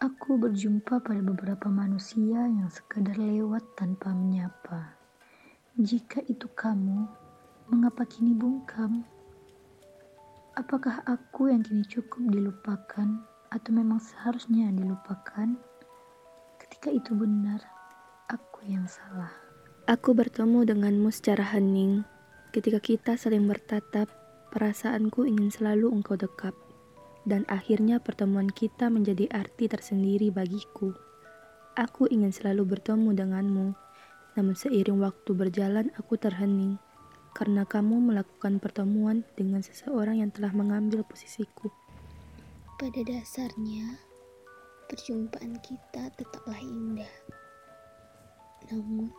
Aku berjumpa pada beberapa manusia yang sekadar lewat tanpa menyapa. Jika itu kamu, mengapa kini bungkam? Apakah aku yang kini cukup dilupakan atau memang seharusnya dilupakan? Ketika itu benar, aku yang salah. Aku bertemu denganmu secara hening. Ketika kita saling bertatap, perasaanku ingin selalu engkau dekap dan akhirnya pertemuan kita menjadi arti tersendiri bagiku. Aku ingin selalu bertemu denganmu, namun seiring waktu berjalan aku terhening karena kamu melakukan pertemuan dengan seseorang yang telah mengambil posisiku. Pada dasarnya, perjumpaan kita tetaplah indah. Namun,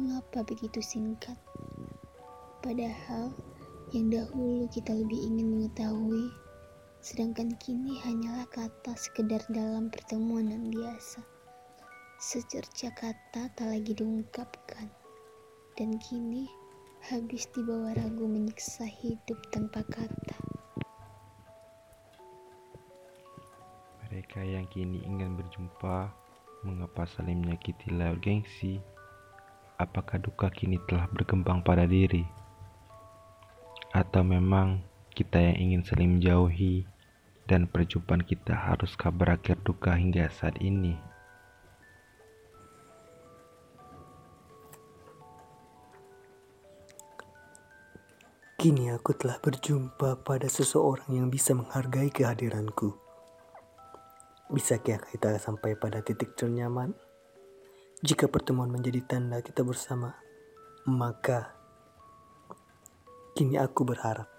mengapa begitu singkat? Padahal, yang dahulu kita lebih ingin mengetahui Sedangkan kini hanyalah kata sekedar dalam pertemuan yang biasa. Secerca kata tak lagi diungkapkan. Dan kini habis dibawa ragu menyiksa hidup tanpa kata. Mereka yang kini ingin berjumpa, mengapa saling menyakiti lewat gengsi? Apakah duka kini telah berkembang pada diri? Atau memang kita yang ingin saling menjauhi dan perjumpaan kita haruskah berakhir duka hingga saat ini? Kini aku telah berjumpa pada seseorang yang bisa menghargai kehadiranku. Bisakah kita sampai pada titik ternyaman? Jika pertemuan menjadi tanda kita bersama, maka kini aku berharap